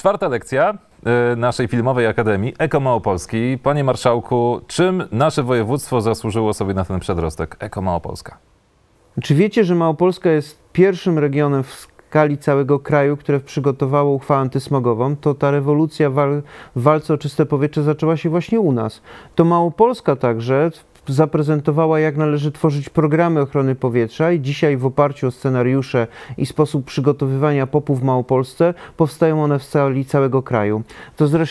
Czwarta lekcja y, naszej filmowej akademii Eko Małopolski. Panie marszałku, czym nasze województwo zasłużyło sobie na ten przedrostek Eko Małopolska? Czy wiecie, że Małopolska jest pierwszym regionem w skali całego kraju, które przygotowało uchwałę antysmogową? To ta rewolucja w walce o czyste powietrze zaczęła się właśnie u nas. To Małopolska także zaprezentowała, jak należy tworzyć programy ochrony powietrza i dzisiaj w oparciu o scenariusze i sposób przygotowywania popu w Małopolsce powstają one w skali całego kraju. To zresztą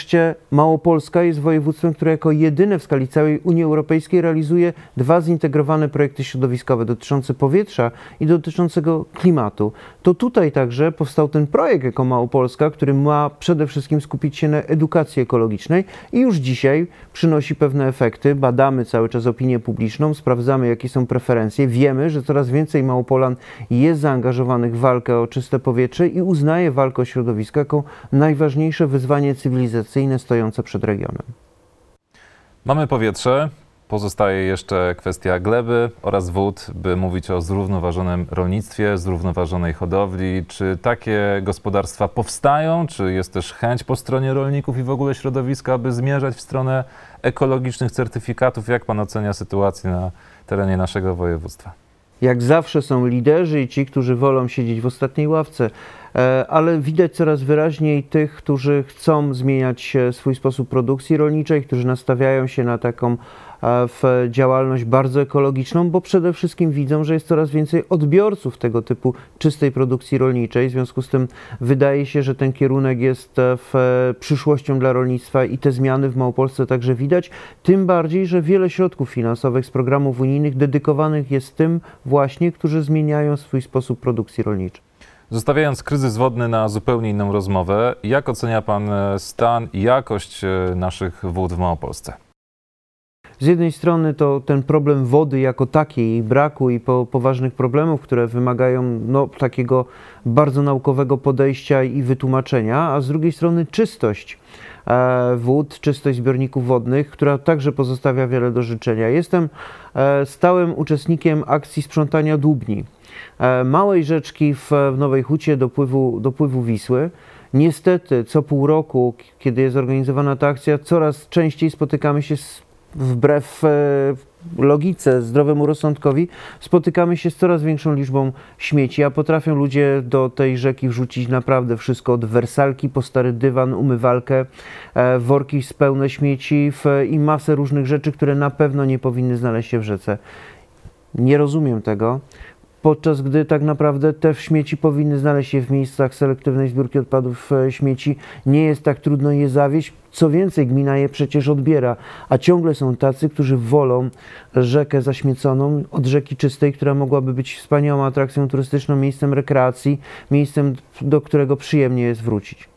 Małopolska jest województwem, które jako jedyne w skali całej Unii Europejskiej realizuje dwa zintegrowane projekty środowiskowe dotyczące powietrza i dotyczącego klimatu. To tutaj także powstał ten projekt jako Małopolska, który ma przede wszystkim skupić się na edukacji ekologicznej i już dzisiaj przynosi pewne efekty. Badamy cały czas opinię opinię publiczną, sprawdzamy jakie są preferencje, wiemy, że coraz więcej Małopolan jest zaangażowanych w walkę o czyste powietrze i uznaje walkę o środowisko jako najważniejsze wyzwanie cywilizacyjne stojące przed regionem. Mamy powietrze, Pozostaje jeszcze kwestia gleby oraz wód, by mówić o zrównoważonym rolnictwie, zrównoważonej hodowli. Czy takie gospodarstwa powstają? Czy jest też chęć po stronie rolników i w ogóle środowiska, aby zmierzać w stronę ekologicznych certyfikatów? Jak pan ocenia sytuację na terenie naszego województwa? Jak zawsze są liderzy i ci, którzy wolą siedzieć w ostatniej ławce, ale widać coraz wyraźniej tych, którzy chcą zmieniać swój sposób produkcji rolniczej, którzy nastawiają się na taką w działalność bardzo ekologiczną, bo przede wszystkim widzą, że jest coraz więcej odbiorców tego typu czystej produkcji rolniczej. W związku z tym wydaje się, że ten kierunek jest e, w e, przyszłością dla rolnictwa i te zmiany w Małopolsce także widać. Tym bardziej, że wiele środków finansowych z programów unijnych dedykowanych jest tym właśnie, którzy zmieniają swój sposób produkcji rolniczej. Zostawiając kryzys wodny na zupełnie inną rozmowę, jak ocenia Pan e, stan i jakość naszych wód w Małopolsce? z jednej strony to ten problem wody jako takiej, jej braku i po, poważnych problemów, które wymagają no, takiego bardzo naukowego podejścia i wytłumaczenia, a z drugiej strony czystość e, wód, czystość zbiorników wodnych, która także pozostawia wiele do życzenia. Jestem e, stałym uczestnikiem akcji sprzątania Dłubni, e, małej rzeczki w, Nowej Hucie dopływu, dopływu Wisły. Niestety, co pół roku, kiedy jest organizowana ta akcja, coraz częściej spotykamy się z wbrew e, logice, zdrowemu rozsądkowi, spotykamy się z coraz większą liczbą śmieci, a potrafią ludzie do tej rzeki wrzucić naprawdę wszystko, od wersalki po stary dywan, umywalkę, e, worki pełne śmieci i masę różnych rzeczy, które na pewno nie powinny znaleźć się w rzece. Nie rozumiem tego podczas gdy tak naprawdę te śmieci powinny znaleźć się w miejscach selektywnej zbiórki odpadów e, śmieci. Nie jest tak trudno je zawieźć. Co więcej, gmina je przecież odbiera, a ciągle są tacy, którzy wolą rzekę zaśmieconą od rzeki czystej, która mogłaby być wspaniałą atrakcją turystyczną, miejscem rekreacji, miejscem, do którego przyjemnie jest wrócić.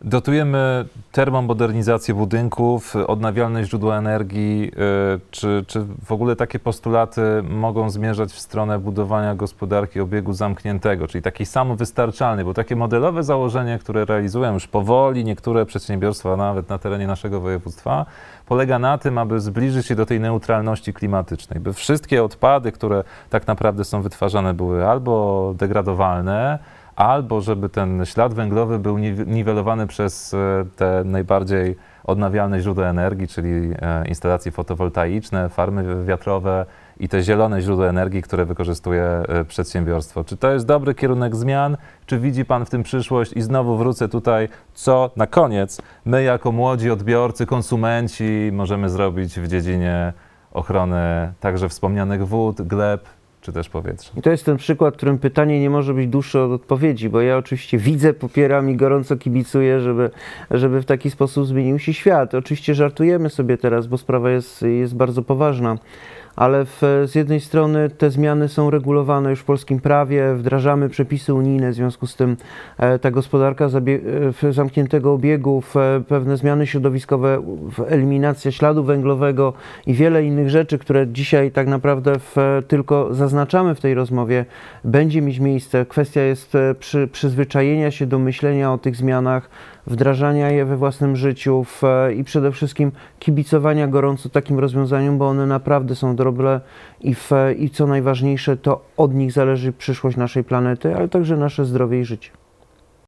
Dotujemy termomodernizację budynków, odnawialne źródła energii. Y, czy, czy w ogóle takie postulaty mogą zmierzać w stronę budowania gospodarki obiegu zamkniętego, czyli takiej samowystarczalnej? Bo takie modelowe założenie, które realizują już powoli niektóre przedsiębiorstwa, nawet na terenie naszego województwa, polega na tym, aby zbliżyć się do tej neutralności klimatycznej, by wszystkie odpady, które tak naprawdę są wytwarzane, były albo degradowalne, albo żeby ten ślad węglowy był niwelowany przez e, te najbardziej odnawialne źródła energii, czyli e, instalacje fotowoltaiczne, farmy wiatrowe i te zielone źródła energii, które wykorzystuje e, przedsiębiorstwo. Czy to jest dobry kierunek zmian? Czy widzi Pan w tym przyszłość? I znowu wrócę tutaj, co na koniec my jako młodzi odbiorcy, konsumenci możemy zrobić w dziedzinie ochrony także wspomnianych wód, gleb, czy też powietrza. I to jest ten przykład, w którym pytanie nie może być dłuższe od odpowiedzi, bo ja oczywiście widzę, popieram i gorąco kibicuję, żeby, żeby w taki sposób zmienił się świat. Oczywiście żartujemy sobie teraz, bo sprawa jest, jest bardzo poważna ale w, z jednej strony te zmiany są regulowane już w polskim prawie, wdrażamy przepisy unijne, w związku z tym e, ta gospodarka e, zamkniętego obiegu, pewne zmiany środowiskowe, eliminacja śladu węglowego i wiele innych rzeczy, które dzisiaj tak naprawdę w, tylko zaznaczamy w tej rozmowie, będzie mieć miejsce. Kwestia jest e, przy, przyzwyczajenia się do myślenia o tych zmianach, wdrażania je we własnym życiu w, i przede wszystkim kibicowania gorąco takim rozwiązaniom, bo one naprawdę są i, w, i co najważniejsze, to od nich zależy przyszłość naszej planety, ale także nasze zdrowie i życie.